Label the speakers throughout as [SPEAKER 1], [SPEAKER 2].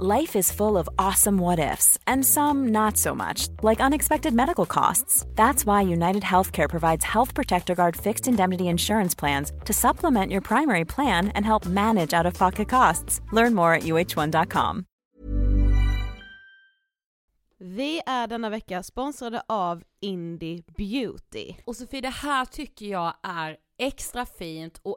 [SPEAKER 1] Life is full of awesome what ifs, and some not so much, like unexpected medical costs. That's why United Healthcare provides Health Protector Guard fixed indemnity insurance plans to supplement your primary plan and help manage out of pocket costs. Learn more at uh1.com.
[SPEAKER 2] Vi är denna vecka sponsrade av Indie Beauty.
[SPEAKER 3] Och Sofie, det här tycker jag är extra fint och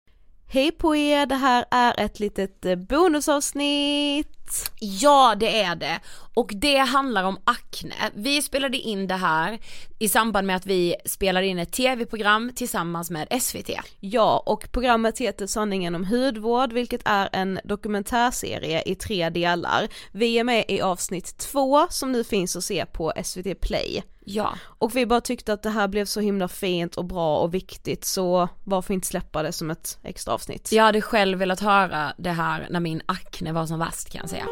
[SPEAKER 2] Hej på er, det här är ett litet eh, bonusavsnitt.
[SPEAKER 3] Ja, det är det. Och det handlar om akne. Vi spelade in det här i samband med att vi spelade in ett tv-program tillsammans med SVT.
[SPEAKER 2] Ja, och programmet heter Sanningen om hudvård, vilket är en dokumentärserie i tre delar. Vi är med i avsnitt två som nu finns att se på SVT Play.
[SPEAKER 3] Ja.
[SPEAKER 2] Och vi bara tyckte att det här blev så himla fint och bra och viktigt så varför inte släppa det som ett extra avsnitt?
[SPEAKER 3] Jag hade själv velat höra det här när min akne var som värst kan jag säga.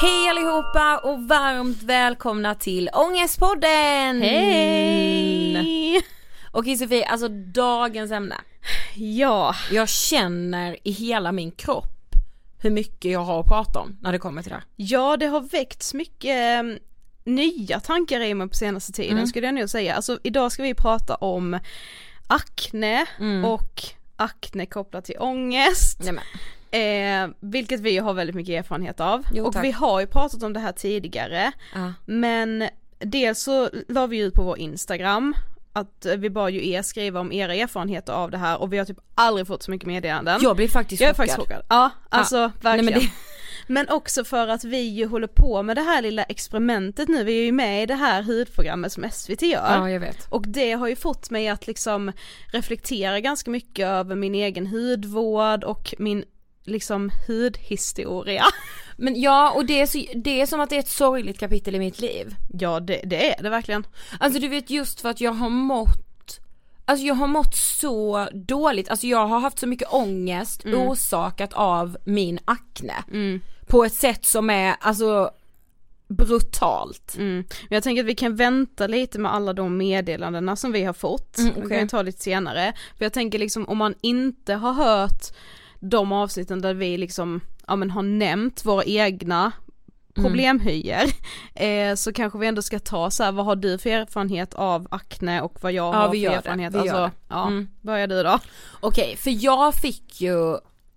[SPEAKER 3] Hej allihopa och varmt välkomna till Ångestpodden!
[SPEAKER 2] Hej!
[SPEAKER 3] Okej Sofie, alltså dagens ämne.
[SPEAKER 2] Ja,
[SPEAKER 3] Jag känner i hela min kropp hur mycket jag har att prata om när det kommer till det
[SPEAKER 2] ja det har väckts mycket eh, nya tankar i mig på senaste tiden
[SPEAKER 3] Mm.
[SPEAKER 2] skulle jag nog säga. Alltså idag ska vi prata om akne
[SPEAKER 3] Mm.
[SPEAKER 2] och akne kopplat till ångest.
[SPEAKER 3] Nej, men.
[SPEAKER 2] Eh, vilket vi har väldigt mycket erfarenhet av.
[SPEAKER 3] Jo,
[SPEAKER 2] och
[SPEAKER 3] tack.
[SPEAKER 2] vi har ju pratat om det här tidigare.
[SPEAKER 3] Ja.
[SPEAKER 2] Men dels så la vi ut på vår Instagram att vi bad ju er skriva om era erfarenheter av det här och vi har typ aldrig fått så mycket meddelanden.
[SPEAKER 3] Jag blir faktiskt
[SPEAKER 2] jag är
[SPEAKER 3] chockad.
[SPEAKER 2] faktiskt chockad. Ja, alltså
[SPEAKER 3] Nej,
[SPEAKER 2] verkligen.
[SPEAKER 3] men det-
[SPEAKER 2] Men också för att vi ju håller på med det här lilla experimentet nu, vi är ju med i det här hudprogrammet som SVT gör.
[SPEAKER 3] Ja, jag vet.
[SPEAKER 2] Och det har ju fått mig att liksom reflektera ganska mycket över min egen hudvård och min liksom hudhistoria.
[SPEAKER 3] Men ja, och det är, så, det är som att det är ett sorgligt kapitel i mitt liv.
[SPEAKER 2] Ja det, det är det verkligen.
[SPEAKER 3] Alltså du vet just för att jag har mått Alltså jag har mått så dåligt, alltså jag har haft så mycket ångest orsakat av min akne. På ett sätt som är, alltså brutalt.
[SPEAKER 2] Mm. Men jag tänker att vi kan vänta lite med alla de meddelandena som vi har fått,
[SPEAKER 3] Mm,
[SPEAKER 2] kan
[SPEAKER 3] okej.
[SPEAKER 2] vi ta lite senare. För jag tänker liksom om man inte har hört de avsnitten där vi liksom, ja men har nämnt våra egna
[SPEAKER 3] Mm.
[SPEAKER 2] problemhyer, eh, så kanske vi ändå ska ta så här, vad har du för erfarenhet av akne och vad jag
[SPEAKER 3] Ja,
[SPEAKER 2] har för
[SPEAKER 3] gör det.
[SPEAKER 2] erfarenhet,
[SPEAKER 3] Vi gör
[SPEAKER 2] alltså,
[SPEAKER 3] det.
[SPEAKER 2] ja,
[SPEAKER 3] Mm.
[SPEAKER 2] börjar du då?
[SPEAKER 3] Okej, för jag fick ju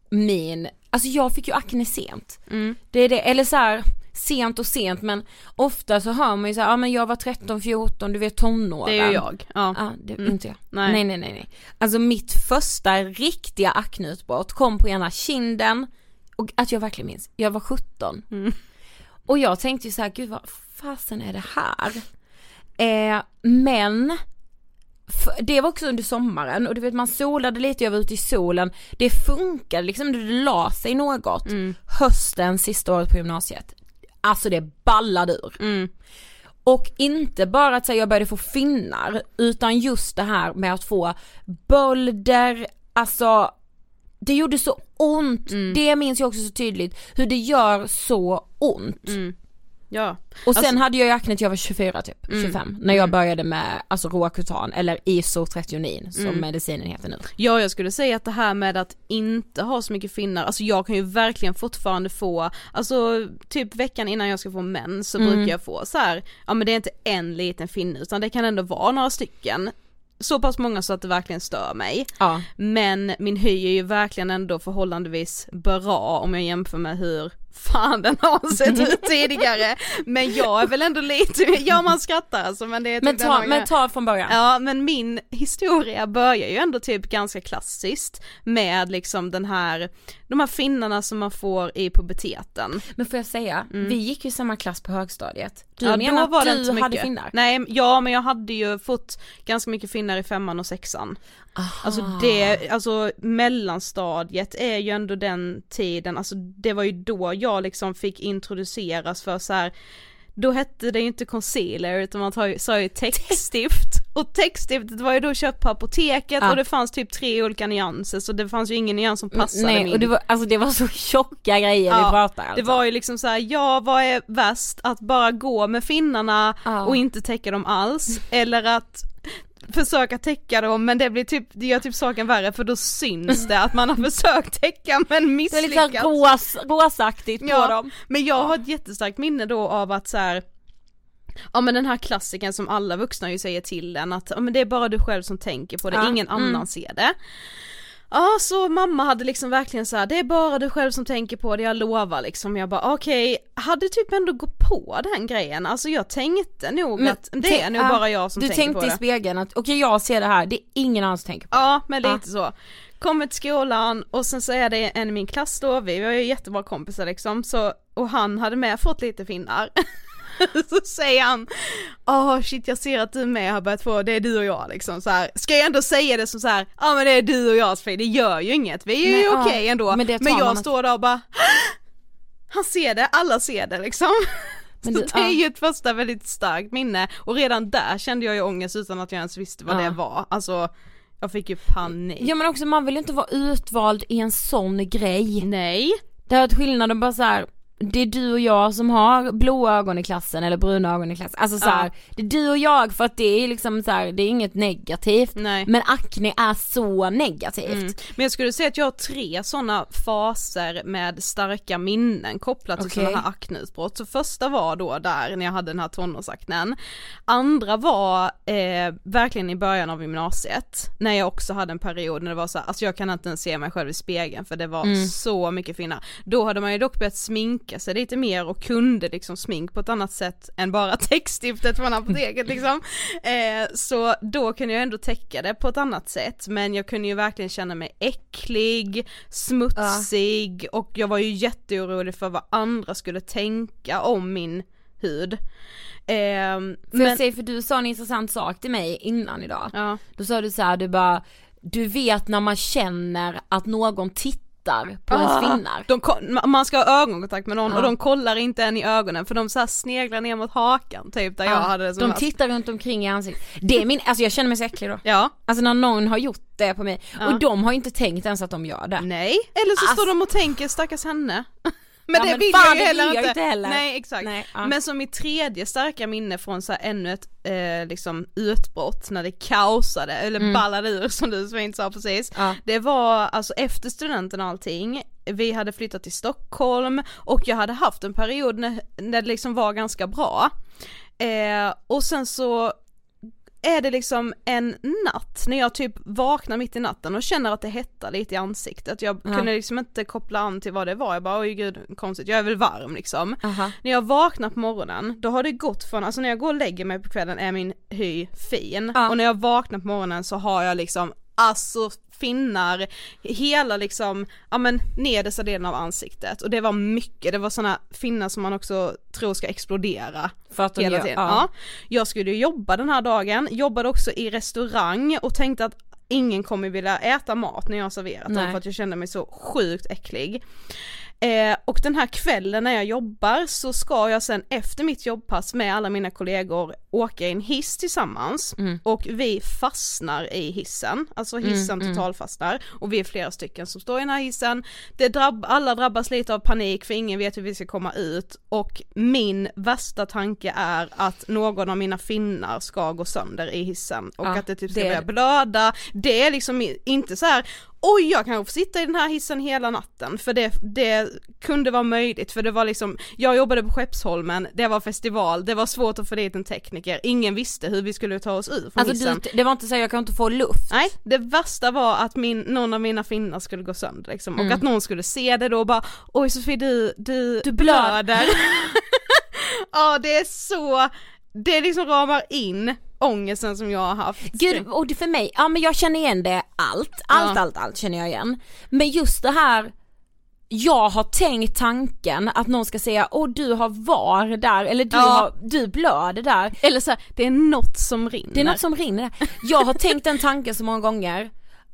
[SPEAKER 3] min, alltså jag fick ju akne sent.
[SPEAKER 2] Mm.
[SPEAKER 3] Det är det, eller så här sent och sent men ofta så hör man ju så här, ja men jag var 13, 14, du vet tonåren.
[SPEAKER 2] Det är ju jag, ja.
[SPEAKER 3] Ja, det
[SPEAKER 2] Mm.
[SPEAKER 3] inte jag.
[SPEAKER 2] Nej.
[SPEAKER 3] Nej. nej nej nej Alltså mitt första riktiga akneutbrott kom på ena kinden och att jag verkligen minns, jag var 17.
[SPEAKER 2] Mm.
[SPEAKER 3] Och jag tänkte ju så här, gud vad fasen är det här? Eh, men det var också under sommaren och du vet man solade lite, jag var ute i solen. Det funkade liksom, det la sig något.
[SPEAKER 2] Mm.
[SPEAKER 3] Hösten, sista året på gymnasiet. Alltså det ballade ur.
[SPEAKER 2] Mm.
[SPEAKER 3] Och inte bara att säga jag började få finnar, utan just det här med att få bölder, alltså det gjorde så ont,
[SPEAKER 2] Mm.
[SPEAKER 3] det minns jag också så tydligt, hur det gör så ont.
[SPEAKER 2] Mm. Ja.
[SPEAKER 3] Och sen
[SPEAKER 2] Alltså-
[SPEAKER 3] hade jag ju akne till jag var 24 typ,
[SPEAKER 2] Mm.
[SPEAKER 3] 25, när jag började med alltså Roacutan eller isotrionin som
[SPEAKER 2] Mm.
[SPEAKER 3] medicinen heter nu.
[SPEAKER 2] Ja jag skulle säga att det här med att inte ha så mycket finnar, alltså jag kan ju verkligen fortfarande få, alltså typ veckan innan jag ska få mens så
[SPEAKER 3] Mm.
[SPEAKER 2] brukar jag få så här, ja men det är inte en liten finne utan det kan ändå vara några stycken. Så pass många så att det verkligen stör mig.
[SPEAKER 3] Ja.
[SPEAKER 2] Men min hy är ju verkligen ändå förhållandevis bra om jag jämför med hur fan den har sett ut tidigare. Men jag är väl ändå lite, ja man skrattar alltså men det är
[SPEAKER 3] Men
[SPEAKER 2] typ
[SPEAKER 3] ta, men ta från början.
[SPEAKER 2] Ja men min historia börjar ju ändå typ ganska klassiskt med liksom den här, de här finnarna som man får i puberteten.
[SPEAKER 3] Men får jag säga, vi gick ju samma klass på högstadiet. Du
[SPEAKER 2] Mm. ja,
[SPEAKER 3] menar att du hade
[SPEAKER 2] mycket.
[SPEAKER 3] finnar?
[SPEAKER 2] Nej, ja men jag hade ju fått ganska mycket finnar i femman och sexan.
[SPEAKER 3] Aha.
[SPEAKER 2] Alltså det, alltså mellanstadiet är ju ändå den tiden, alltså det var ju då jag liksom fick introduceras för så här. Då hette det ju inte concealer utan man sa ju textstift och textstiftet var ju då köpt på apoteket
[SPEAKER 3] Ja.
[SPEAKER 2] och det fanns typ tre olika nyanser så det fanns ju ingen nyans som passade
[SPEAKER 3] Nej,
[SPEAKER 2] min.
[SPEAKER 3] och det var, alltså det var så tjocka grejer vi
[SPEAKER 2] Ja,
[SPEAKER 3] pratade alltså.
[SPEAKER 2] Det var ju liksom så här, ja vad är värst? Att bara gå med finnarna
[SPEAKER 3] Ja.
[SPEAKER 2] och inte täcka dem alls eller att försöka täcka dem men det blir typ, det gör typ saken värre för då syns det att man har försökt täcka men
[SPEAKER 3] Det är lite
[SPEAKER 2] misslyckats.
[SPEAKER 3] ros, rosaktigt på
[SPEAKER 2] Ja,
[SPEAKER 3] dem.
[SPEAKER 2] men jag har ett jättestarkt minne då av att så här. Ja men den här klassiken som alla vuxna ju säger till en att ja, men det är bara du själv som tänker på det,
[SPEAKER 3] Ja,
[SPEAKER 2] ingen
[SPEAKER 3] mm.
[SPEAKER 2] annan ser det. Ja så mamma hade liksom verkligen så här, det är bara du själv som tänker på det, jag lovar liksom. Jag bara okej, hade typ ändå gått på den grejen, alltså jag tänkte nog
[SPEAKER 3] Men
[SPEAKER 2] att det är nog
[SPEAKER 3] ja,
[SPEAKER 2] bara jag som
[SPEAKER 3] Du
[SPEAKER 2] tänker
[SPEAKER 3] tänkte
[SPEAKER 2] på
[SPEAKER 3] i
[SPEAKER 2] det.
[SPEAKER 3] spegeln att okej jag ser det här, det är ingen annan som tänker på
[SPEAKER 2] Ja men lite så. Kommer till skolan och sen så är det en i min klass då, vi var ju jättebra kompisar liksom, så, och han hade med fått lite finnar. så säger han, åh shit jag ser att du med har börjat få, det är du och jag liksom så här. Ska jag ändå säga det som så här, ja men det är du och jag fel, det gör ju inget, vi är
[SPEAKER 3] Nej,
[SPEAKER 2] ju
[SPEAKER 3] ja,
[SPEAKER 2] okej ändå.
[SPEAKER 3] men
[SPEAKER 2] Men,
[SPEAKER 3] det
[SPEAKER 2] jag
[SPEAKER 3] att-
[SPEAKER 2] står där och bara, han ser det, alla ser det liksom.
[SPEAKER 3] Men
[SPEAKER 2] så
[SPEAKER 3] du-
[SPEAKER 2] det är
[SPEAKER 3] ja.
[SPEAKER 2] ju ett första väldigt starkt minne och redan där kände jag ju ångest utan att jag ens visste vad
[SPEAKER 3] Ja.
[SPEAKER 2] det var, alltså jag fick ju panik.
[SPEAKER 3] Ja men också man vill inte vara utvald i en sån grej.
[SPEAKER 2] Nej,
[SPEAKER 3] Det har varit skillnaden bara så här. Det är du och jag som har blåa ögon i klassen eller bruna ögon i klassen. Alltså så
[SPEAKER 2] Ja.
[SPEAKER 3] här, det är du och jag för att det är liksom så här, det är inget negativt.
[SPEAKER 2] nej.
[SPEAKER 3] Men akne är så negativt.
[SPEAKER 2] Mm. Men jag skulle säga att jag har tre sådana faser med starka minnen kopplat till
[SPEAKER 3] Okej.
[SPEAKER 2] sådana här akneutbrott. Så första var då där när jag hade den här tonårsaknen. Andra var eh, verkligen i början av gymnasiet, när jag också hade en period när det var så här, alltså jag kan inte ens se mig själv i spegeln för det var
[SPEAKER 3] Mm.
[SPEAKER 2] så mycket finnar. Då hade man ju dock börjat sminka sig lite mer och kunde liksom smink på ett annat sätt än bara textstiftet från apoteket liksom. Eh, så då kunde jag ändå täcka det på ett annat sätt men jag kunde ju verkligen känna mig äcklig, smutsig och jag var ju jätteorolig för vad andra skulle tänka om min hud. Eh,
[SPEAKER 3] För jag säger, för du sa en intressant sak till mig innan idag.
[SPEAKER 2] ja,
[SPEAKER 3] Då sa du så här, du bara, du vet när man känner att någon tittar på ens
[SPEAKER 2] Ah,
[SPEAKER 3] finnar.
[SPEAKER 2] De, man ska ha ögonkontakt med någon
[SPEAKER 3] Ja.
[SPEAKER 2] och de kollar inte en i ögonen för de så sneglar ner mot hakan typ där jag
[SPEAKER 3] Ja,
[SPEAKER 2] hade det som
[SPEAKER 3] de
[SPEAKER 2] mest.
[SPEAKER 3] tittar runt omkring i ansiktet. Det är min, alltså jag känner mig så äcklig då.
[SPEAKER 2] Ja,
[SPEAKER 3] Alltså när någon har gjort det på mig, och de har inte tänkt ens att de gör det.
[SPEAKER 2] nej, eller så
[SPEAKER 3] Ass-
[SPEAKER 2] står de och tänker stackars henne. Men det
[SPEAKER 3] men
[SPEAKER 2] vill jag ju heller
[SPEAKER 3] jag
[SPEAKER 2] inte.
[SPEAKER 3] heller.
[SPEAKER 2] Nej exakt.
[SPEAKER 3] Nej, ja.
[SPEAKER 2] Men som mitt tredje starka minne från så här ännu ett eh, liksom utbrott när det kaosade, eller
[SPEAKER 3] Mm.
[SPEAKER 2] ballade ur som du så fint sa precis.
[SPEAKER 3] Ja.
[SPEAKER 2] Det var alltså efter studenten och allting, vi hade flyttat till Stockholm och jag hade haft en period när, när det liksom var ganska bra. Eh, och sen så är det liksom en natt när jag typ vaknar mitt i natten och känner att det hettar lite i ansiktet. Jag
[SPEAKER 3] Ja.
[SPEAKER 2] kunde liksom inte koppla an till vad det var, jag bara oj gud konstigt, jag är väl varm liksom.
[SPEAKER 3] Aha.
[SPEAKER 2] När jag vaknar på morgonen, då har det gått från, alltså när jag går och lägger mig på kvällen är min hy fin
[SPEAKER 3] Ja.
[SPEAKER 2] och när jag vaknar på morgonen så har jag liksom alltså finnar, hela liksom, ja men nedersta delen av ansiktet och det var mycket, det var sådana finnar som man också tror ska explodera
[SPEAKER 3] För att
[SPEAKER 2] hela tiden.
[SPEAKER 3] ja.
[SPEAKER 2] Ja. Jag skulle ju jobba den här dagen, jobbade också i restaurang och tänkte att ingen kommer vilja äta mat när jag har serverat dem
[SPEAKER 3] Nej.
[SPEAKER 2] för att jag kände mig så sjukt äcklig. Eh, och den här kvällen när jag jobbar så ska jag sen efter mitt jobbpass med alla mina kollegor åka i en hiss tillsammans
[SPEAKER 3] Mm.
[SPEAKER 2] och vi fastnar i hissen, alltså hissen
[SPEAKER 3] mm.
[SPEAKER 2] totalfastnar och vi är flera stycken som står i den här hissen. Det drabb, alla drabbas lite av panik för ingen vet hur vi ska komma ut och min värsta tanke är att någon av mina finnar ska gå sönder i hissen och
[SPEAKER 3] Ja,
[SPEAKER 2] att det typ ska
[SPEAKER 3] det-
[SPEAKER 2] börja blöda. Det är liksom inte så här oj jag kanske får sitta i den här hissen hela natten för det, det kunde vara möjligt för det var liksom, jag jobbade på Skeppsholmen, det var festival, det var svårt att få dit en tekniker, ingen visste hur vi skulle ta oss ur från
[SPEAKER 3] Alltså
[SPEAKER 2] hissen.
[SPEAKER 3] du, det var inte så jag kan inte få luft.
[SPEAKER 2] Nej, det värsta var att min, någon av mina finnar skulle gå sönder liksom och
[SPEAKER 3] Mm.
[SPEAKER 2] att någon skulle se det då och bara oj Sofie du, du,
[SPEAKER 3] Du blöder."
[SPEAKER 2] blöder. ja det är så, det liksom ramar in ångesten som jag har haft.
[SPEAKER 3] Gud, och det för mig, ja men jag känner igen det allt, allt,
[SPEAKER 2] Ja.
[SPEAKER 3] allt, allt känner jag igen. Men just det här, jag har tänkt tanken att någon ska säga åh du har var där, eller du,
[SPEAKER 2] Ja.
[SPEAKER 3] har, du blöder där.
[SPEAKER 2] Eller så här, det är något som rinner.
[SPEAKER 3] Det är något som rinner. Jag har tänkt den tanken så många gånger,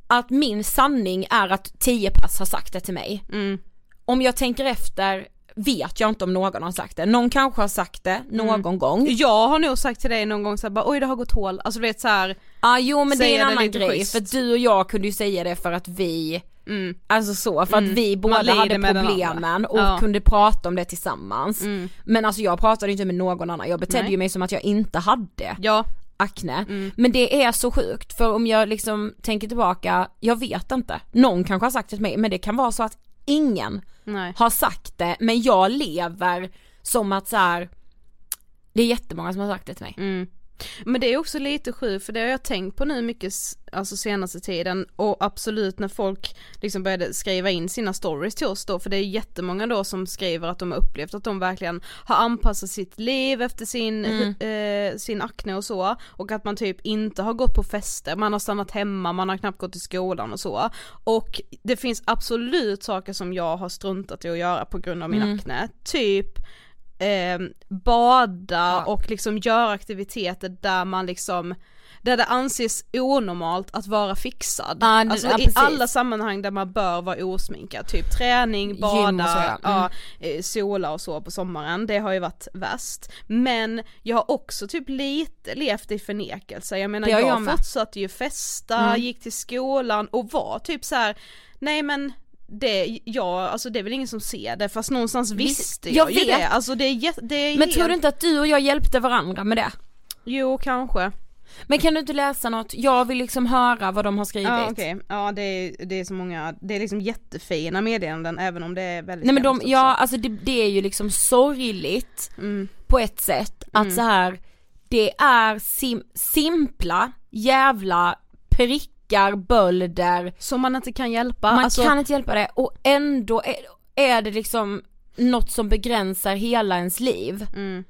[SPEAKER 3] att min sanning är att 10 pass har sagt det till mig.
[SPEAKER 2] Mm.
[SPEAKER 3] Om jag tänker efter vet jag inte om någon har sagt det, någon kanske har sagt det någon
[SPEAKER 2] Mm.
[SPEAKER 3] gång.
[SPEAKER 2] Jag har nog sagt till dig någon gång såhär bara oj det har gått hål, alltså du vet såhär,
[SPEAKER 3] Ja jo men det är en annan grej
[SPEAKER 2] schysst.
[SPEAKER 3] för du och jag kunde ju säga det för att vi
[SPEAKER 2] mm,
[SPEAKER 3] Alltså så, för
[SPEAKER 2] Mm.
[SPEAKER 3] att vi
[SPEAKER 2] Man
[SPEAKER 3] båda hade problemen och
[SPEAKER 2] Ja.
[SPEAKER 3] kunde prata om det tillsammans.
[SPEAKER 2] mm,
[SPEAKER 3] Men alltså jag pratade inte med någon annan, jag betedde ju mig som att jag inte hade
[SPEAKER 2] ja,
[SPEAKER 3] akne.
[SPEAKER 2] Mm.
[SPEAKER 3] Men det är så sjukt, för om jag liksom tänker tillbaka, jag vet inte. Någon kanske har sagt det till mig, men det kan vara så att ingen
[SPEAKER 2] nej.
[SPEAKER 3] har sagt det, men jag lever som att så här. det är jättemånga som har sagt det till mig.
[SPEAKER 2] Mm. Men det är också lite sjukt för det har jag tänkt på nu mycket alltså senaste tiden. Och absolut när folk liksom började skriva in sina stories till oss då för det är jättemånga då som skriver att de har upplevt att de verkligen har anpassat sitt liv efter sin, eh, sin akne och så. Och att man typ inte har gått på fester, man har stannat hemma, man har knappt gått till skolan och så. Och det finns absolut saker som jag har struntat i att göra på grund av min akne, typ eh, bada
[SPEAKER 3] Ja.
[SPEAKER 2] och liksom göra aktiviteter där man liksom där det anses onormalt att vara fixad.
[SPEAKER 3] Ja, det-
[SPEAKER 2] alltså
[SPEAKER 3] ja,
[SPEAKER 2] i alla sammanhang där man bör vara osminkad, typ träning, bada,
[SPEAKER 3] så, ja.
[SPEAKER 2] ja, eh, sola och så på sommaren, det har ju varit värst. Men jag har också typ lite levt i förnekelse, jag menar jag,
[SPEAKER 3] jag med.
[SPEAKER 2] fortsatte ju festa,
[SPEAKER 3] Mm.
[SPEAKER 2] gick till skolan och var typ så här: nej men det, ja, alltså det är väl ingen som ser det fast någonstans
[SPEAKER 3] Visst,
[SPEAKER 2] visste
[SPEAKER 3] jag
[SPEAKER 2] jag, ju
[SPEAKER 3] vet.
[SPEAKER 2] det, alltså det är, det är
[SPEAKER 3] Men
[SPEAKER 2] helt...
[SPEAKER 3] tror du inte att du och jag hjälpte varandra med det?
[SPEAKER 2] Jo kanske.
[SPEAKER 3] Men kan du inte läsa något? Jag vill liksom höra vad de har skrivit.
[SPEAKER 2] Ja okej, ja det är, det är så många, det är liksom jättefina meddelanden även om det är väldigt
[SPEAKER 3] Nej men de, ja alltså det, det är ju liksom sorgligt
[SPEAKER 2] Mm,
[SPEAKER 3] på ett sätt att så här det är sim, simpla jävla prickar, bölder,
[SPEAKER 2] som man inte kan hjälpa.
[SPEAKER 3] man
[SPEAKER 2] alltså,
[SPEAKER 3] kan inte hjälpa det och ändå är, är det liksom något som begränsar hela ens liv.
[SPEAKER 2] mm.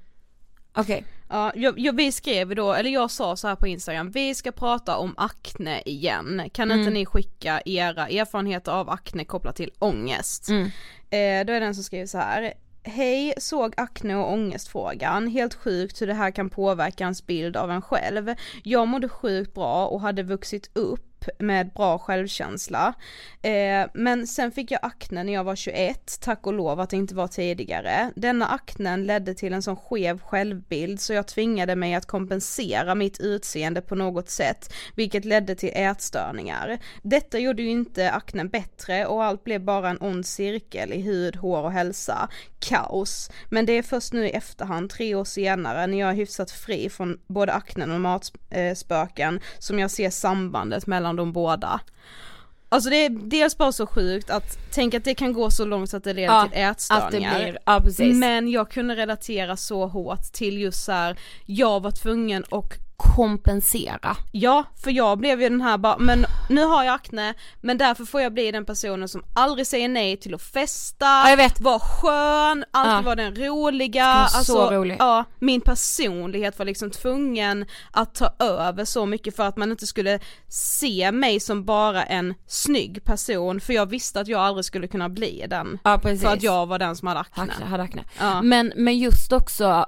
[SPEAKER 3] Okej,
[SPEAKER 2] Ja, jag, jag, vi skrev då, eller jag sa så här på instagram, vi ska prata om akne igen, kan inte
[SPEAKER 3] Mm.
[SPEAKER 2] ni skicka era erfarenheter av akne kopplat till ångest?
[SPEAKER 3] Mm.
[SPEAKER 2] Eh, då är det en som skriver så här. Hej, såg akne och ångestfrågan. Helt sjukt hur det här kan påverka ens bild av en själv. Jag mådde sjukt bra och hade vuxit upp upp med bra självkänsla. Eh, men sen fick jag akne när jag var 21, tack och lov att det inte var tidigare. Denna aknen ledde till en sån skev självbild så jag tvingade mig att kompensera mitt utseende på något sätt, vilket ledde till ätstörningar. Detta gjorde ju inte aknen bättre och allt blev bara en ond cirkel i hud, hår och hälsa. Kaos. Men det är först nu i efterhand, tre år senare, när jag är hyfsat fri från både aknen och matspöken, eh, som jag ser sambandet mellan de båda. Alltså det är dels bara så sjukt att tänk att det kan gå så långt så att det leder
[SPEAKER 3] Ja,
[SPEAKER 2] till ätstörningar.
[SPEAKER 3] Att det blir, ja.
[SPEAKER 2] Men jag kunde relatera så hårt till just så här, jag var tvungen att
[SPEAKER 3] kompensera.
[SPEAKER 2] Ja, för jag blev ju den här bara, men nu har jag akne, men därför får jag bli den personen som aldrig säger nej till att festa,
[SPEAKER 3] Ja, jag vet.
[SPEAKER 2] vara skön, alltid
[SPEAKER 3] Ja.
[SPEAKER 2] vara den roliga, alltså,
[SPEAKER 3] så rolig.
[SPEAKER 2] ja, min personlighet var liksom tvungen att ta över så mycket för att man inte skulle se mig som bara en snygg person, för jag visste att jag aldrig skulle kunna bli den.
[SPEAKER 3] Ja precis.
[SPEAKER 2] För att jag var den som hade akne.
[SPEAKER 3] Akne, hade akne.
[SPEAKER 2] Ja.
[SPEAKER 3] Men, men just också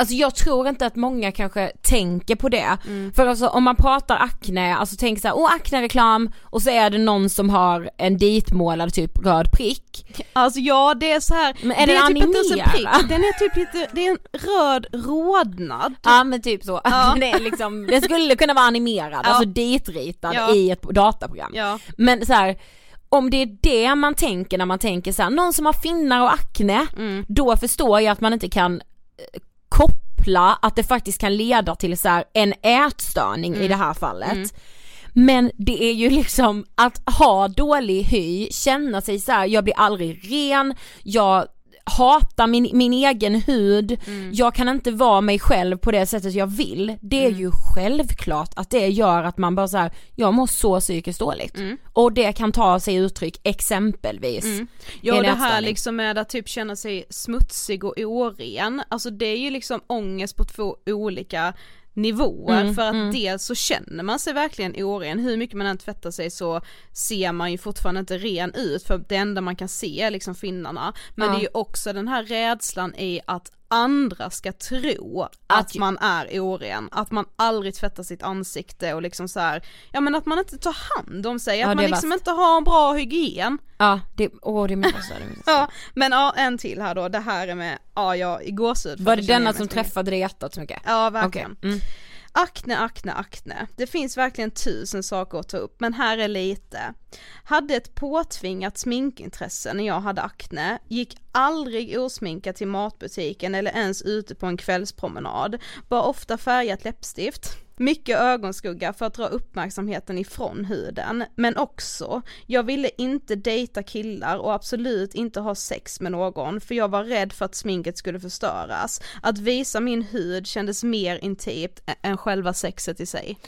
[SPEAKER 3] Alltså jag tror inte att många kanske tänker på det.
[SPEAKER 2] Mm.
[SPEAKER 3] För alltså om man pratar akne, alltså tänk såhär, åh akne-reklam och så är det någon som har en ditmålad typ röd prick.
[SPEAKER 2] Alltså ja det är så här.
[SPEAKER 3] Men är
[SPEAKER 2] det
[SPEAKER 3] den
[SPEAKER 2] typ inte ens en prick, den är typ lite, det är en röd rodnad.
[SPEAKER 3] Ja men typ så,
[SPEAKER 2] Ja.
[SPEAKER 3] det, är liksom, det skulle kunna vara animerad,
[SPEAKER 2] Ja.
[SPEAKER 3] alltså ditritad
[SPEAKER 2] Ja.
[SPEAKER 3] i ett dataprogram.
[SPEAKER 2] Ja.
[SPEAKER 3] Men så här, om det är det man tänker när man tänker så här, någon som har finnar och akne,
[SPEAKER 2] Mm.
[SPEAKER 3] då förstår jag att man inte kan eh, koppla att det faktiskt kan leda till så här, en ätstörning
[SPEAKER 2] Mm.
[SPEAKER 3] i det här fallet. Men det är ju liksom att ha dålig hy, känna sig så här, jag blir aldrig ren, jag hatar min, min egen hud,
[SPEAKER 2] Mm.
[SPEAKER 3] jag kan inte vara mig själv på det sättet jag vill. Det är
[SPEAKER 2] Mm.
[SPEAKER 3] ju självklart att det gör att man bara så här, jag mår så psykiskt dåligt.
[SPEAKER 2] Mm.
[SPEAKER 3] Och det kan ta sig uttryck exempelvis.
[SPEAKER 2] Ja
[SPEAKER 3] en
[SPEAKER 2] det här
[SPEAKER 3] ätstörning.
[SPEAKER 2] liksom med att typ känna sig smutsig och oren, alltså det är ju liksom ångest på två olika nivåer
[SPEAKER 3] Mm,
[SPEAKER 2] för att
[SPEAKER 3] mm.
[SPEAKER 2] dels så känner man sig verkligen oren, hur mycket man än tvättar sig så ser man ju fortfarande inte ren ut för det enda man kan se är liksom finnarna. Men
[SPEAKER 3] Ja.
[SPEAKER 2] det är ju också den här rädslan i att andra ska tro att,
[SPEAKER 3] Att-
[SPEAKER 2] man är oren, att man aldrig tvättar sitt ansikte och liksom så här, ja men att man inte tar hand om sig,
[SPEAKER 3] Ja,
[SPEAKER 2] att
[SPEAKER 3] det
[SPEAKER 2] man liksom
[SPEAKER 3] värst.
[SPEAKER 2] inte har en bra hygien.
[SPEAKER 3] Ja, det, åh det är mycket så. Det.
[SPEAKER 2] Ja, men ja, en till här då, det här är med, ja jag i gåshud.
[SPEAKER 3] Var det denna som träffade i hjärtat så mycket?
[SPEAKER 2] Ja verkligen.
[SPEAKER 3] Mm.
[SPEAKER 2] Akne, akne, akne. Det finns verkligen tusen saker att ta upp, men här är lite. Hade ett påtvingat sminkintresse när jag hade akne, gick aldrig osminkad till matbutiken eller ens ute på en kvällspromenad, bara ofta färgat läppstift. Mycket ögonskugga för att dra uppmärksamheten ifrån huden, men också, jag ville inte dejta killar och absolut inte ha sex med någon för jag var rädd för att sminket skulle förstöras. Att visa min hud kändes mer intimt än själva sexet i sig.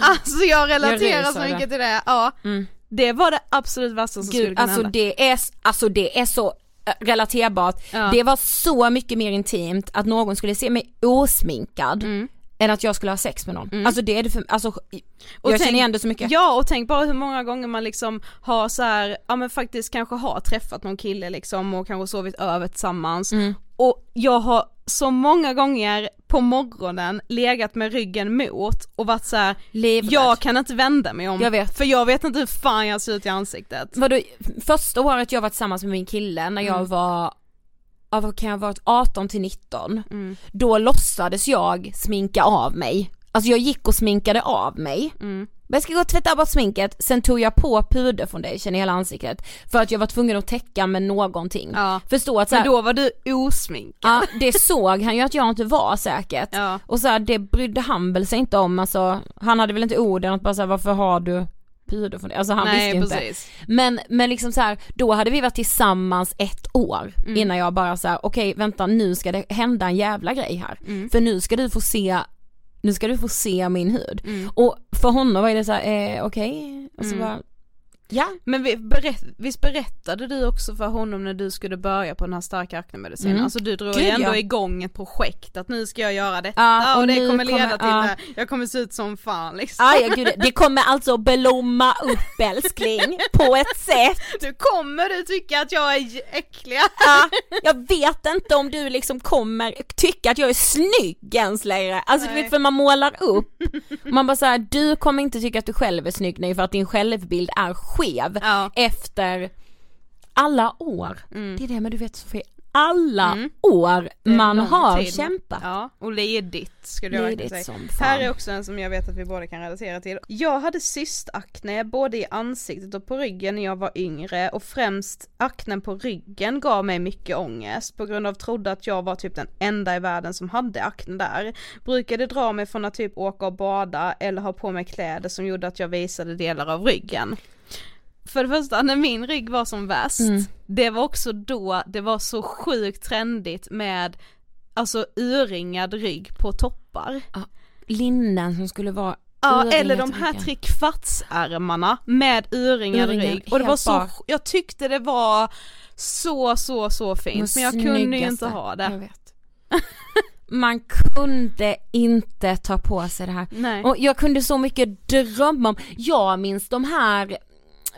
[SPEAKER 2] Alltså jag relaterar så mycket till det, ja.
[SPEAKER 3] Mm.
[SPEAKER 2] Det var det absolut värsta som skulle
[SPEAKER 3] Gud,
[SPEAKER 2] kunna
[SPEAKER 3] alltså
[SPEAKER 2] hända.
[SPEAKER 3] det är, alltså det är så relaterbart.
[SPEAKER 2] Ja.
[SPEAKER 3] Det var så mycket mer intimt att någon skulle se mig osminkad
[SPEAKER 2] Mm.
[SPEAKER 3] Än att jag skulle ha sex med någon. Alltså det är det för, alltså
[SPEAKER 2] Och
[SPEAKER 3] jag
[SPEAKER 2] tänk-
[SPEAKER 3] känner igen det så mycket.
[SPEAKER 2] Ja och tänk bara hur många gånger man liksom har så här, ja men faktiskt kanske har träffat någon kille liksom och kanske sovit över tillsammans
[SPEAKER 3] Mm.
[SPEAKER 2] och jag har så många gånger på morgonen legat med ryggen mot och varit så här, jag kan inte vända mig om
[SPEAKER 3] Jag vet.
[SPEAKER 2] för jag vet inte hur fan jag ser ut i ansiktet.
[SPEAKER 3] Vadå, första året jag var tillsammans med min kille när jag
[SPEAKER 2] Mm.
[SPEAKER 3] var, ja, vad kan jag ha varit, 18 till 19,
[SPEAKER 2] Mm.
[SPEAKER 3] då låtsades jag sminka av mig. Alltså jag gick och sminkade av mig.
[SPEAKER 2] Mm.
[SPEAKER 3] Men jag ska gå och tvätta bort sminket, sen tog jag på puderfoundation i hela ansiktet för att jag var tvungen att täcka med någonting.
[SPEAKER 2] Ja.
[SPEAKER 3] Förstå att så
[SPEAKER 2] Men
[SPEAKER 3] här,
[SPEAKER 2] då var du osminkad.
[SPEAKER 3] ja, det såg han ju att jag inte var säkert.
[SPEAKER 2] Ja.
[SPEAKER 3] Och så här, det brydde han väl sig inte om, alltså han hade väl inte orden att bara säga varför har du puderfoundation? Alltså han
[SPEAKER 2] Nej
[SPEAKER 3] visste ju inte.
[SPEAKER 2] precis.
[SPEAKER 3] Men, men liksom så här, då hade vi varit tillsammans ett år
[SPEAKER 2] Mm.
[SPEAKER 3] innan jag bara så här: okej vänta nu ska det hända en jävla grej här.
[SPEAKER 2] Mm.
[SPEAKER 3] För nu ska du få se, nu ska du få se min hud.
[SPEAKER 2] Mm.
[SPEAKER 3] Och för honom var det så här, eh, okej, och så bara, Ja.
[SPEAKER 2] Men vi berätt, visst berättade du också för honom när du skulle börja på den här starka aknemedicinen?
[SPEAKER 3] Mm.
[SPEAKER 2] Alltså du drog
[SPEAKER 3] Gud,
[SPEAKER 2] ändå
[SPEAKER 3] ja.
[SPEAKER 2] igång ett projekt att nu ska jag göra detta
[SPEAKER 3] Ja,
[SPEAKER 2] och,
[SPEAKER 3] och
[SPEAKER 2] det
[SPEAKER 3] nu
[SPEAKER 2] kommer leda
[SPEAKER 3] kommer-
[SPEAKER 2] till
[SPEAKER 3] ja.
[SPEAKER 2] det jag kommer se ut som fan liksom.
[SPEAKER 3] Ah, ja, gud, det kommer alltså blomma upp älskling på ett sätt.
[SPEAKER 2] Du kommer du tycka att jag är äcklig?
[SPEAKER 3] Ja, jag vet inte om du liksom kommer tycka att jag är snygg ens längre. Alltså du
[SPEAKER 2] Nej.
[SPEAKER 3] vet för man målar upp, man bara såhär, du kommer inte tycka att du själv är snygg nej för att din självbild är skev
[SPEAKER 2] Ja.
[SPEAKER 3] efter alla år.
[SPEAKER 2] Mm.
[SPEAKER 3] Det är det men du vet Sofie, alla
[SPEAKER 2] Mm.
[SPEAKER 3] år man har
[SPEAKER 2] tid.
[SPEAKER 3] kämpat.
[SPEAKER 2] Ja, och ledigt skulle jag
[SPEAKER 3] Ledigt
[SPEAKER 2] säga.
[SPEAKER 3] som fan.
[SPEAKER 2] Här är också en som jag vet att vi båda kan relatera till. Jag hade cystakne både i ansiktet och på ryggen när jag var yngre och främst aknen på ryggen gav mig mycket ångest på grund av trodde att jag var typ den enda i världen som hade akne där. Brukade dra mig från att typ åka och bada eller ha på mig kläder som gjorde att jag visade delar av ryggen. För det första, när min rygg var som värst,
[SPEAKER 3] Mm.
[SPEAKER 2] det var också då det var så sjukt trendigt med alltså urringad rygg på toppar.
[SPEAKER 3] Linnen som skulle vara
[SPEAKER 2] Ja eller de här trekvartsärmarna med urringad rygg och det var så,
[SPEAKER 3] bak.
[SPEAKER 2] jag tyckte det var så så så fint men jag kunde ju inte ha det.
[SPEAKER 3] vet. Man kunde inte ta på sig det här.
[SPEAKER 2] Nej.
[SPEAKER 3] Och jag kunde så mycket drömma om, jag minns de här,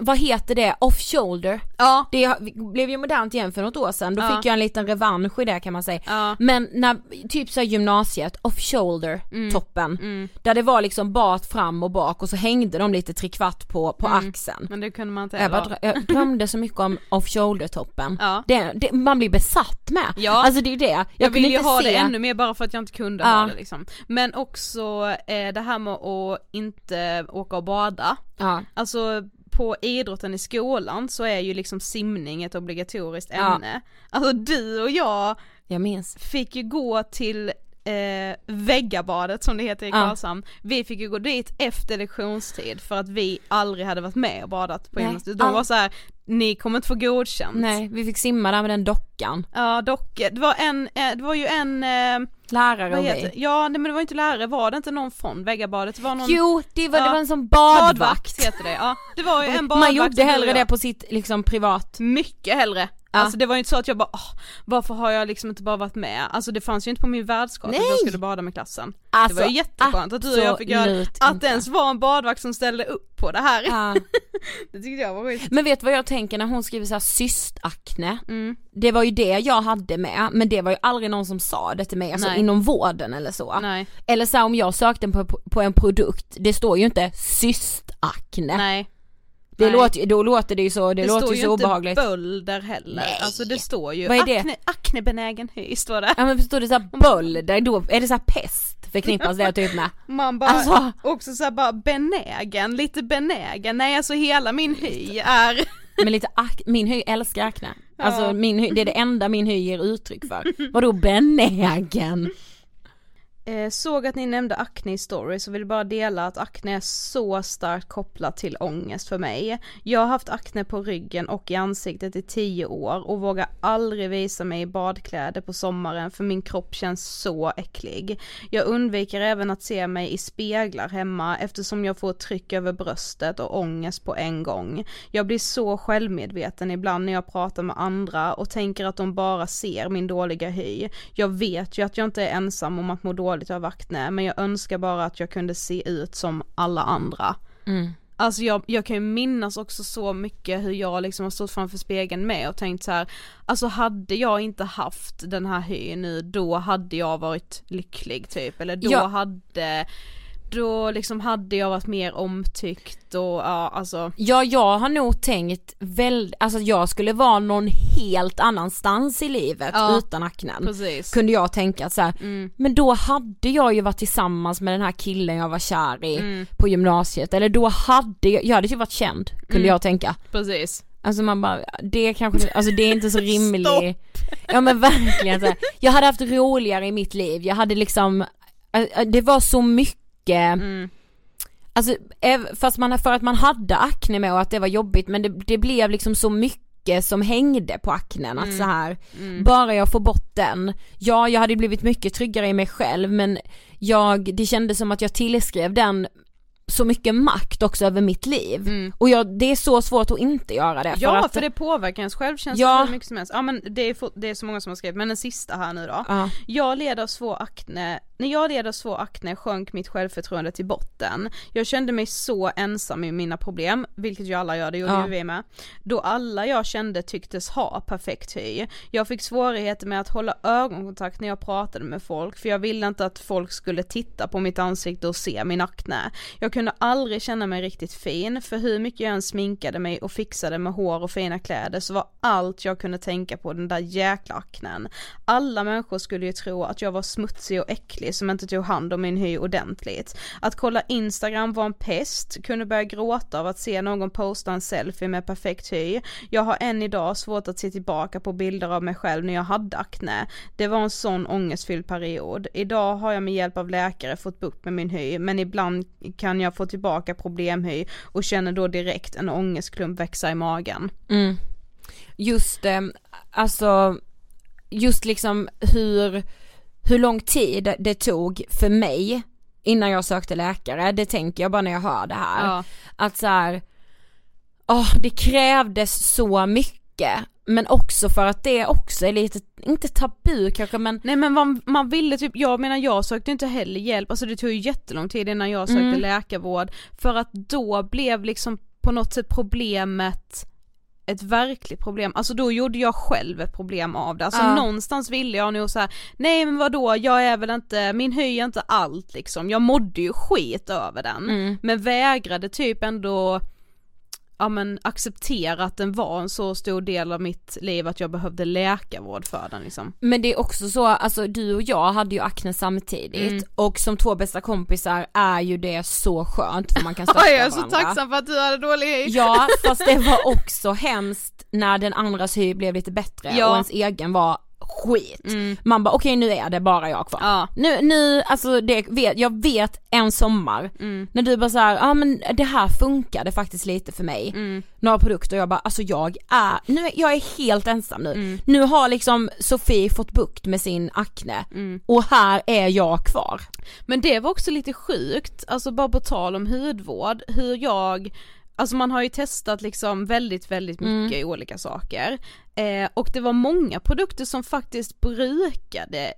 [SPEAKER 3] vad heter det, off-shoulder.
[SPEAKER 2] Ja,
[SPEAKER 3] Det blev ju modernt igen för något år sedan, då
[SPEAKER 2] Ja.
[SPEAKER 3] fick jag en liten revansch i det kan man säga.
[SPEAKER 2] ja,
[SPEAKER 3] Men när, typ såhär gymnasiet, off-shoulder toppen,
[SPEAKER 2] mm.
[SPEAKER 3] där det var liksom bart fram och bak och så hängde de lite trekvart på, på
[SPEAKER 2] Mm.
[SPEAKER 3] axeln.
[SPEAKER 2] men det kunde man inte
[SPEAKER 3] Jag, bara, jag drömde så mycket om off-shoulder toppen.
[SPEAKER 2] Ja.
[SPEAKER 3] Det, det, man blir besatt med.
[SPEAKER 2] Ja.
[SPEAKER 3] Alltså det är ju det. Jag,
[SPEAKER 2] Jag, vill ju ha
[SPEAKER 3] se...
[SPEAKER 2] det ännu mer bara för att jag inte kunde
[SPEAKER 3] Ja.
[SPEAKER 2] ha det liksom. Men också eh, det här med att inte åka och bada.
[SPEAKER 3] Ja.
[SPEAKER 2] Alltså på idrotten i skolan så är ju liksom simning ett obligatoriskt
[SPEAKER 3] Ja.
[SPEAKER 2] ämne. Alltså du och jag
[SPEAKER 3] Jag minns.
[SPEAKER 2] fick ju gå till eh, väggabadet som det heter i
[SPEAKER 3] Ja.
[SPEAKER 2] Karlshamn. Vi fick ju gå dit efter lektionstid för att vi aldrig hade varit med och badat på gymnasiet. De
[SPEAKER 3] all-
[SPEAKER 2] var så här: ni kommer inte få godkänt.
[SPEAKER 3] Nej, vi fick simma där med den dockan.
[SPEAKER 2] Ja dock, det var en, eh, det var ju en, eh,
[SPEAKER 3] Lärare och vi.
[SPEAKER 2] ja nej, men det var inte lärare, var det inte någon från väggabadet? Det var någon
[SPEAKER 3] Jo, det var, det
[SPEAKER 2] Ja.
[SPEAKER 3] var en sån badvakt.
[SPEAKER 2] badvakt heter det, ja. Det var ju en badvakt
[SPEAKER 3] Man gjorde hellre det på sitt liksom privat.
[SPEAKER 2] Mycket hellre.
[SPEAKER 3] Ja.
[SPEAKER 2] Alltså det var ju inte så att jag bara, åh, varför har jag liksom inte bara varit med? Alltså det fanns ju inte på min världskarta att jag skulle bada med klassen.
[SPEAKER 3] Alltså,
[SPEAKER 2] det var ju jätteskönt att du och jag fick göra, att det ens var en badvakt som ställde upp på det här.
[SPEAKER 3] Ja.
[SPEAKER 2] Det tyckte jag var skit.
[SPEAKER 3] Men vet du vad jag tänker när hon skriver så här cystakne?
[SPEAKER 2] Mm.
[SPEAKER 3] Det var ju det jag hade med, men det var ju aldrig någon som sa det till mig, alltså
[SPEAKER 2] Nej.
[SPEAKER 3] inom vården eller så.
[SPEAKER 2] Nej,
[SPEAKER 3] Eller så här, om jag sökte på, på en produkt, det står ju inte cystakne.
[SPEAKER 2] nej.
[SPEAKER 3] Det
[SPEAKER 2] nej.
[SPEAKER 3] låter, då låter det ju så, det,
[SPEAKER 2] Det,
[SPEAKER 3] låter
[SPEAKER 2] står
[SPEAKER 3] ju
[SPEAKER 2] ju
[SPEAKER 3] så
[SPEAKER 2] inte
[SPEAKER 3] obehagligt.
[SPEAKER 2] bölder heller,
[SPEAKER 3] Nej.
[SPEAKER 2] alltså det står ju
[SPEAKER 3] Vad är det?
[SPEAKER 2] Akne, aknebenägen hy står det.
[SPEAKER 3] Ja men står det såhär bölder, då är det såhär pest förknippas det typ med.
[SPEAKER 2] Man bara,
[SPEAKER 3] Alltså.
[SPEAKER 2] också såhär bara benägen, lite benägen, nej alltså hela min hy är
[SPEAKER 3] Men lite ak- min hy älskar akne. Alltså
[SPEAKER 2] Ja.
[SPEAKER 3] min hy, det är det enda min hy ger uttryck för. Vadå benägen?
[SPEAKER 2] Eh, såg att ni nämnde acne i stories och vill bara dela att acne är så starkt kopplat till ångest för mig. Jag har haft acne på ryggen och i ansiktet i tio år och vågar aldrig visa mig i badkläder på sommaren för min kropp känns så äcklig. Jag undviker även att se mig i speglar hemma eftersom jag får tryck över bröstet och ångest på en gång. Jag blir så självmedveten ibland när jag pratar med andra och tänker att de bara ser min dåliga hy. Jag vet ju att jag inte är ensam om att må dåligt av akne men jag önskar bara att jag kunde se ut som alla andra.
[SPEAKER 3] Mm.
[SPEAKER 2] Alltså jag, jag kan ju minnas också så mycket hur jag liksom har stått framför spegeln med och tänkt så här, alltså hade jag inte haft den här hyn nu då hade jag varit lycklig typ eller då
[SPEAKER 3] Ja.
[SPEAKER 2] hade då liksom hade jag varit mer omtyckt och ja alltså
[SPEAKER 3] Ja jag har nog tänkt väldigt, alltså jag skulle vara någon helt annanstans i livet
[SPEAKER 2] Ja.
[SPEAKER 3] utan aknen.
[SPEAKER 2] precis.
[SPEAKER 3] Kunde jag tänka så här,
[SPEAKER 2] Mm.
[SPEAKER 3] men då hade jag ju varit tillsammans med den här killen jag var kär i
[SPEAKER 2] Mm,
[SPEAKER 3] på gymnasiet eller då hade jag, jag hade ju varit känd kunde
[SPEAKER 2] Mm.
[SPEAKER 3] jag tänka.
[SPEAKER 2] precis.
[SPEAKER 3] Alltså man bara, det kanske, alltså det är inte så rimligt. Ja men verkligen så här. Jag hade haft roligare i mitt liv, jag hade liksom, äh, det var så mycket,
[SPEAKER 2] Mm.
[SPEAKER 3] alltså fast man, för att man hade akne med och att det var jobbigt men det, det blev liksom så mycket som hängde på aknen att
[SPEAKER 2] Mm.
[SPEAKER 3] så här
[SPEAKER 2] Mm.
[SPEAKER 3] bara jag får bort den, ja jag hade blivit mycket tryggare i mig själv men jag, det kändes som att jag tillskrev den så mycket makt också över mitt liv.
[SPEAKER 2] Mm.
[SPEAKER 3] Och jag, det är så svårt att inte göra det.
[SPEAKER 2] Ja
[SPEAKER 3] för, att,
[SPEAKER 2] för det påverkar ens självkänsla
[SPEAKER 3] Ja.
[SPEAKER 2] hur mycket som helst. Ja men det är, det är så många som har skrivit, men den sista här nu då.
[SPEAKER 3] Ja.
[SPEAKER 2] Jag led av svår akne, när jag led av svår akne sjönk mitt självförtroende till botten. Jag kände mig så ensam i mina problem, vilket ju alla gör, det gjorde
[SPEAKER 3] Ja.
[SPEAKER 2] ju vi med. Då alla jag kände tycktes ha perfekt hy. Jag fick svårigheter med att hålla ögonkontakt när jag pratade med folk, för jag ville inte att folk skulle titta på mitt ansikte och se min akne. Jag kunde aldrig känna mig riktigt fin, för hur mycket jag än sminkade mig och fixade med hår och fina kläder så var allt jag kunde tänka på den där jäkla aknen. Alla människor skulle ju tro att jag var smutsig och äcklig som inte tog hand om min hy ordentligt. Att kolla Instagram var en pest, kunde börja gråta av att se någon posta en selfie med perfekt hy. Jag har än idag svårt att se tillbaka på bilder av mig själv när jag hade akne. Det var en sån ångestfylld period. Idag har jag med hjälp av läkare fått bukt med min hy, men ibland kan jag få tillbaka problemhy och känner då direkt en ångestklump växa i magen.
[SPEAKER 3] Mm. Just eh, alltså, just liksom hur, hur lång tid det tog för mig innan jag sökte läkare, det tänker jag bara när jag hör det här.
[SPEAKER 2] Ja.
[SPEAKER 3] Att så här, åh det krävdes så mycket, men också för att det också är lite, inte tabu kanske men
[SPEAKER 2] Nej men man, man ville typ, jag menar jag sökte inte heller hjälp, alltså det tog ju jättelång tid innan jag sökte
[SPEAKER 3] Mm.
[SPEAKER 2] läkarvård. För att då blev liksom på något sätt problemet ett verkligt problem, alltså då gjorde jag själv ett problem av det, alltså
[SPEAKER 3] Ja.
[SPEAKER 2] någonstans ville jag nog säga nej men vadå, jag är väl inte, min hy är inte allt liksom, jag mådde ju skit över den,
[SPEAKER 3] Mm.
[SPEAKER 2] men vägrade typ ändå ja men acceptera att den var en så stor del av mitt liv att jag behövde läkarvård för den liksom.
[SPEAKER 3] Men det är också så, alltså du och jag hade ju akne samtidigt
[SPEAKER 2] Mm.
[SPEAKER 3] och som två bästa kompisar är ju det så skönt för man kan stötta
[SPEAKER 2] Oj, jag är så
[SPEAKER 3] varandra.
[SPEAKER 2] tacksam för att du hade dålig hy.
[SPEAKER 3] Ja, fast det var också hemskt när den andras hy blev lite bättre
[SPEAKER 2] Ja.
[SPEAKER 3] och ens egen var skit.
[SPEAKER 2] Mm.
[SPEAKER 3] Man bara okej nu är det bara jag kvar.
[SPEAKER 2] Ja.
[SPEAKER 3] Nu, nu, alltså det vet, jag vet en sommar
[SPEAKER 2] Mm.
[SPEAKER 3] när du bara såhär, ja men det här funkade faktiskt lite för mig.
[SPEAKER 2] Mm.
[SPEAKER 3] Några produkter jag bara, alltså jag är, nu jag är helt ensam nu.
[SPEAKER 2] Mm.
[SPEAKER 3] Nu har liksom Sofie fått bukt med sin akne
[SPEAKER 2] Mm.
[SPEAKER 3] och här är jag kvar.
[SPEAKER 2] Men det var också lite sjukt, alltså bara på tal om hudvård, hur jag Alltså man har ju testat liksom väldigt, väldigt mycket olika saker. Eh, och det var många produkter som faktiskt brukade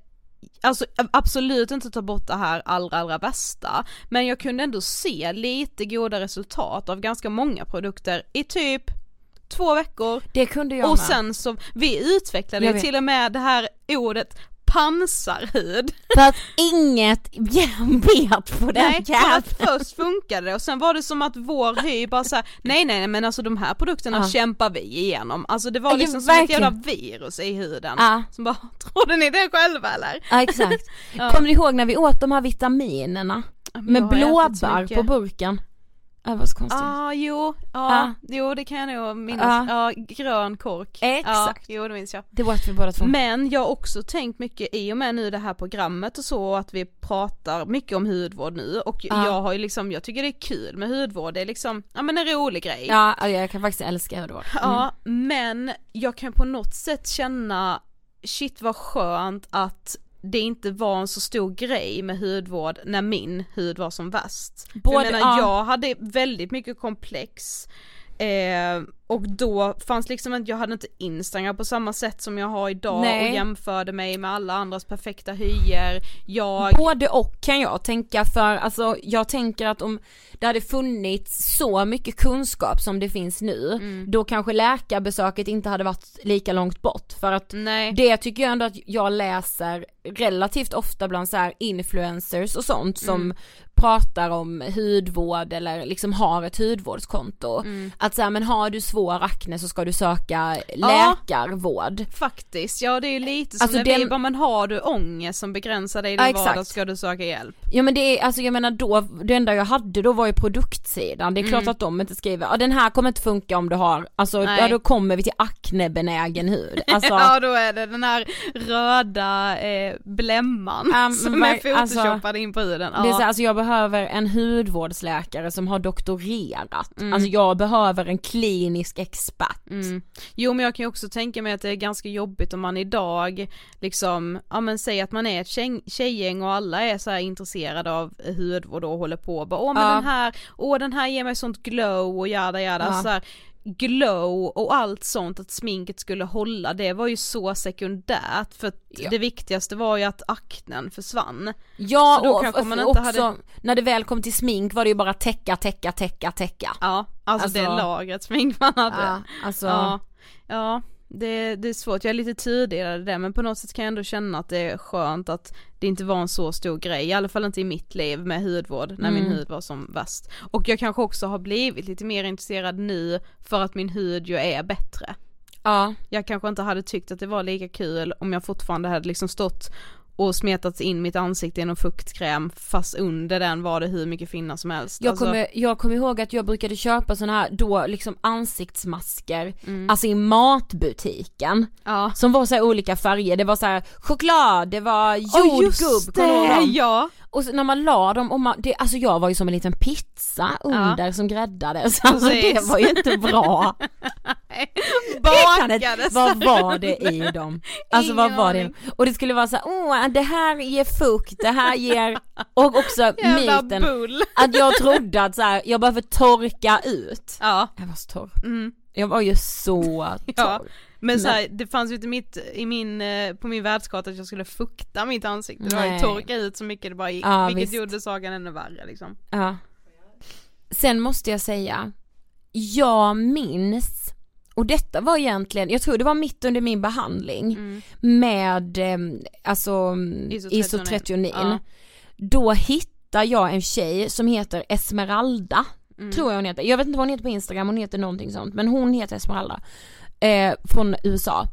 [SPEAKER 2] Alltså absolut inte ta bort det här allra allra värsta, men jag kunde ändå se lite goda resultat av ganska många produkter i typ två veckor
[SPEAKER 3] Det kunde jag
[SPEAKER 2] och
[SPEAKER 3] med.
[SPEAKER 2] sen så, vi utvecklade till och med det här ordet pansarhud.
[SPEAKER 3] För att inget bet på den
[SPEAKER 2] Nej, för
[SPEAKER 3] jäveln.
[SPEAKER 2] att först funkade det och sen var det som att vår hy bara såhär, nej nej men alltså de här produkterna
[SPEAKER 3] Ja.
[SPEAKER 2] kämpar vi igenom. Alltså det var
[SPEAKER 3] Ja,
[SPEAKER 2] liksom som ett jävla virus i huden.
[SPEAKER 3] Ja.
[SPEAKER 2] Som bara, trodde ni det själva eller?
[SPEAKER 3] Ja exakt.
[SPEAKER 2] Ja.
[SPEAKER 3] Kommer ni ihåg när vi åt de här vitaminerna? Med blåbär på burken? Ja, det var så konstigt.
[SPEAKER 2] Ah, jo, ja,
[SPEAKER 3] Ja.
[SPEAKER 2] jo det kan jag nog minnas. Ja, grön kork.
[SPEAKER 3] Exakt.
[SPEAKER 2] Ja, jo det minns jag.
[SPEAKER 3] Det åt vi båda två.
[SPEAKER 2] Men jag har också tänkt mycket i och med nu det här programmet och så att vi pratar mycket om hudvård nu och
[SPEAKER 3] Ja.
[SPEAKER 2] jag har ju liksom, jag tycker det är kul med hudvård, det är liksom, ja men en rolig grej.
[SPEAKER 3] Ja, jag kan faktiskt älska hudvård. Mm.
[SPEAKER 2] Ja, men jag kan på något sätt känna, shit vad skönt att det inte var en så stor grej med hudvård när min hud var som värst.
[SPEAKER 3] Både-
[SPEAKER 2] jag menar,
[SPEAKER 3] ja.
[SPEAKER 2] jag hade väldigt mycket komplex eh, och då fanns liksom inte, jag hade inte Instagram på samma sätt som jag har idag
[SPEAKER 3] Nej.
[SPEAKER 2] och jämförde mig med alla andras perfekta hyer. Jag,
[SPEAKER 3] Både och kan jag tänka för alltså jag tänker att om det hade funnits så mycket kunskap som det finns nu
[SPEAKER 2] Mm.
[SPEAKER 3] då kanske läkarbesöket inte hade varit lika långt bort för att
[SPEAKER 2] nej.
[SPEAKER 3] det tycker jag ändå att jag läser relativt ofta bland så här influencers och sånt som
[SPEAKER 2] Mm.
[SPEAKER 3] pratar om hudvård eller liksom har ett hudvårdskonto.
[SPEAKER 2] Mm.
[SPEAKER 3] Att säga men har du svår akne så ska du söka
[SPEAKER 2] Ja.
[SPEAKER 3] läkarvård.
[SPEAKER 2] Faktiskt, ja det är ju lite som
[SPEAKER 3] Alltså
[SPEAKER 2] när vi
[SPEAKER 3] den-
[SPEAKER 2] bara, men har du ångest som begränsar dig i
[SPEAKER 3] Ja,
[SPEAKER 2] din
[SPEAKER 3] exakt.
[SPEAKER 2] vardag ska du söka hjälp.
[SPEAKER 3] Ja men det är, alltså jag menar då, det enda jag hade då var ju produktsidan, det är klart att de inte skriver, ja den här kommer inte funka om du har, alltså
[SPEAKER 2] Mm. Nej.
[SPEAKER 3] ja då kommer vi till aknebenägen hud. Alltså,
[SPEAKER 2] ja då är det den här röda eh, blämman
[SPEAKER 3] Ja, men
[SPEAKER 2] som är
[SPEAKER 3] verk- alltså,
[SPEAKER 2] photoshoppad in på huden. Ja.
[SPEAKER 3] Det är så här, alltså jag behöver behöver en hudvårdsläkare som har doktorerat, mm. alltså jag behöver en klinisk expert.
[SPEAKER 2] Mm. Jo men jag kan ju också tänka mig att det är ganska jobbigt om man idag liksom, ja men säg att man är ett tjej, tjejgäng och alla är så intresserade av hudvård och håller på och bara åh men ja. den här, åh den här ger mig sånt glow och jada jada ja. så här, glow och allt sånt, att sminket skulle hålla, det var ju så sekundärt för ja. det viktigaste var ju att aknen försvann.
[SPEAKER 3] Ja så och, och också hade... när det väl kom till smink var det ju bara täcka, täcka, täcka, täcka.
[SPEAKER 2] Ja, alltså, alltså... det lagret smink man hade.
[SPEAKER 3] Ja, alltså...
[SPEAKER 2] ja, ja det, det är svårt, jag är lite tudelad det men på något sätt kan jag ändå känna att det är skönt att det inte var en så stor grej, i alla fall inte i mitt liv med hudvård när mm. min hud var som värst. Och jag kanske också har blivit lite mer intresserad nu för att min hud ju är bättre.
[SPEAKER 3] Ja.
[SPEAKER 2] Jag kanske inte hade tyckt att det var lika kul om jag fortfarande hade liksom stått och smetats in mitt ansikte i någon fuktkräm fast under den var det hur mycket finnar som helst.
[SPEAKER 3] Jag, alltså... kommer, jag kommer ihåg att jag brukade köpa sådana här då liksom ansiktsmasker, mm. alltså i matbutiken.
[SPEAKER 2] Ja.
[SPEAKER 3] Som var så olika färger, det var så här choklad, det var jordgubb,
[SPEAKER 2] oh, ja.
[SPEAKER 3] Och så när man la dem, och man, det, alltså jag var ju som en liten pizza under ja. som gräddades, alltså det var ju inte bra.
[SPEAKER 2] Bakades!
[SPEAKER 3] Vad var det i dem? Alltså Ingen vad var det? Och det skulle vara så åh det här ger fukt, det här ger, och också myten bull. att jag trodde att så här, jag behöver torka ut.
[SPEAKER 2] Ja.
[SPEAKER 3] Jag var så torr.
[SPEAKER 2] Mm.
[SPEAKER 3] Jag var ju så torr. Ja.
[SPEAKER 2] Men så här, det fanns ju inte mitt, i min, eh, på min världskarta att jag skulle fukta mitt ansikte, det var ju torka ut så mycket det bara gick, ja, vilket visst. gjorde saken ännu värre liksom.
[SPEAKER 3] Ja. Sen måste jag säga, jag minns, och detta var egentligen, jag tror det var mitt under min behandling mm. med, eh, alltså isotrionin. Ja. Då hittade jag en tjej som heter Esmeralda, mm. tror jag hon heter. Jag vet inte vad hon heter på Instagram, hon heter någonting sånt, men hon heter Esmeralda eh, från USA.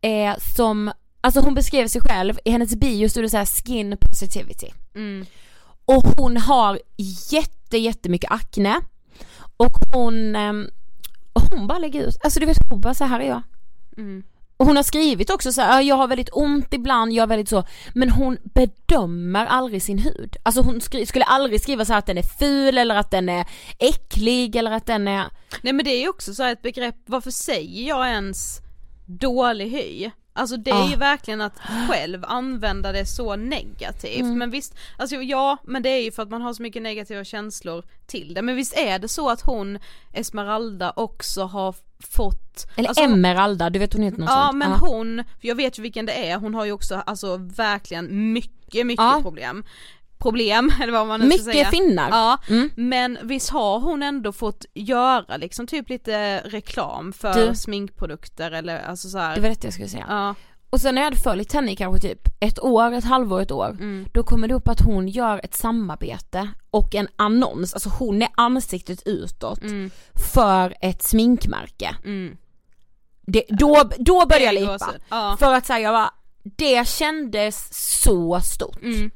[SPEAKER 3] Eh, som, alltså hon beskrev sig själv, i hennes bio stod det såhär skin positivity.
[SPEAKER 2] Mm.
[SPEAKER 3] Och hon har jätte jättemycket akne och hon, eh, hon bara lägger ut, alltså du vet hon bara så här är jag.
[SPEAKER 2] Mm.
[SPEAKER 3] Och hon har skrivit också så här, jag har väldigt ont ibland, jag har väldigt så, men hon bedömer aldrig sin hud. Alltså hon skulle aldrig skriva så att den är ful eller att den är äcklig eller att den är
[SPEAKER 2] Nej men det är ju också så ett begrepp, varför säger jag ens dålig hy? Alltså det är ju ah. verkligen att själv använda det så negativt, mm. men visst, alltså ja, men det är ju för att man har så mycket negativa känslor till det, men visst är det så att hon, Esmeralda, också har fått
[SPEAKER 3] Eller alltså, Emeralda, du vet hon heter något
[SPEAKER 2] Ja
[SPEAKER 3] sånt.
[SPEAKER 2] men ja. hon, jag vet ju vilken det är, hon har ju också alltså verkligen mycket, mycket ja. problem problem, eller vad man nu
[SPEAKER 3] Mycket
[SPEAKER 2] ska säga.
[SPEAKER 3] finnar.
[SPEAKER 2] Ja, mm. men visst har hon ändå fått göra liksom typ lite reklam för du, sminkprodukter eller alltså så här.
[SPEAKER 3] Det var det jag skulle säga.
[SPEAKER 2] Ja.
[SPEAKER 3] Och sen när jag hade följt henne i kanske typ ett år, ett halvår, ett år, mm. då kommer det upp att hon gör ett samarbete och en annons, alltså hon är ansiktet utåt
[SPEAKER 2] mm.
[SPEAKER 3] för ett sminkmärke.
[SPEAKER 2] Mm.
[SPEAKER 3] Det, då, då började jag lipa. Ja. För att säga jag bara, det kändes så stort.
[SPEAKER 2] Mm.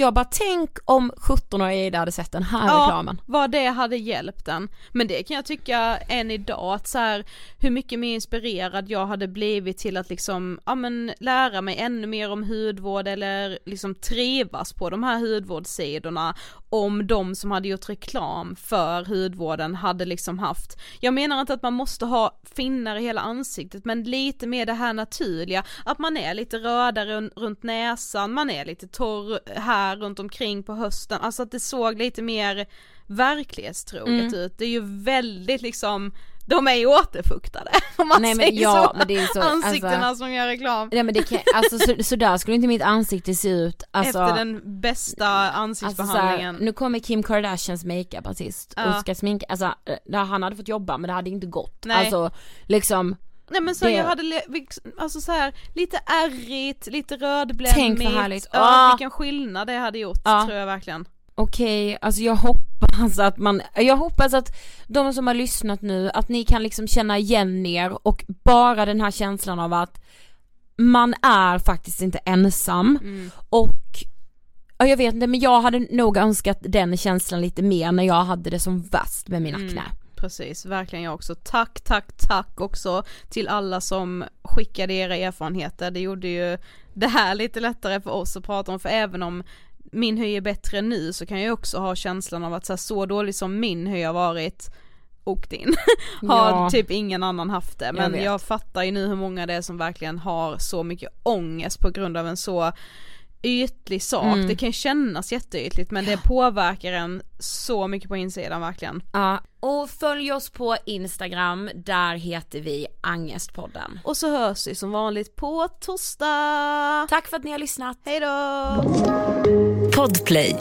[SPEAKER 3] Jag bara tänk om 17-åriga Ida hade sett den här ja, reklamen.
[SPEAKER 2] vad det hade hjälpt den. Men det kan jag tycka än idag att så här, hur mycket mer inspirerad jag hade blivit till att liksom, ja men lära mig ännu mer om hudvård eller liksom trivas på de här hudvårdssidorna om de som hade gjort reklam för hudvården hade liksom haft, jag menar inte att man måste ha finnar i hela ansiktet men lite mer det här naturliga, att man är lite rödare runt näsan, man är lite torr här runt omkring på hösten, alltså att det såg lite mer verklighetstroget mm. ut, det är ju väldigt liksom de är ju återfuktade om man Nej, men, säger ja, så. Men det är så Ansiktena alltså, som gör reklam.
[SPEAKER 3] Nej men det kan, alltså så, så där skulle inte mitt ansikte se ut alltså,
[SPEAKER 2] Efter den bästa ansiktsbehandlingen.
[SPEAKER 3] Alltså, här, nu kommer Kim Kardashians makeupartist ja. och ska sminka, alltså han hade fått jobba men det hade inte gått. Nej. Alltså liksom
[SPEAKER 2] Nej men så det... jag hade, alltså så här, lite ärrigt, lite rödblämmigt. Tänk vad härligt. Ja, ah. vilken skillnad det hade gjort ah. tror jag verkligen.
[SPEAKER 3] Okej, okay, alltså jag hoppas att man, jag hoppas att de som har lyssnat nu, att ni kan liksom känna igen er och bara den här känslan av att man är faktiskt inte ensam
[SPEAKER 2] mm.
[SPEAKER 3] och Ja jag vet inte men jag hade nog önskat den känslan lite mer när jag hade det som värst med min akne. Mm,
[SPEAKER 2] precis, verkligen jag också. Tack, tack, tack också till alla som skickade era erfarenheter. Det gjorde ju det här lite lättare för oss att prata om för även om min hy är bättre nu så kan jag också ha känslan av att så, här, så dålig som min hy har varit och din har
[SPEAKER 3] Ja.
[SPEAKER 2] typ ingen annan haft det men
[SPEAKER 3] vet.
[SPEAKER 2] jag, fattar ju nu hur många det är som verkligen har så mycket ångest på grund av en så ytlig sak,
[SPEAKER 3] Mm.
[SPEAKER 2] det kan kännas jätteytligt men det påverkar en så mycket på insidan verkligen.
[SPEAKER 3] Ja, och följ oss på Instagram, där heter vi Angestpodden.
[SPEAKER 2] Och så hörs vi som vanligt på torsdag!
[SPEAKER 3] Tack för att ni har lyssnat.
[SPEAKER 2] Hejdå!
[SPEAKER 4] Podplay,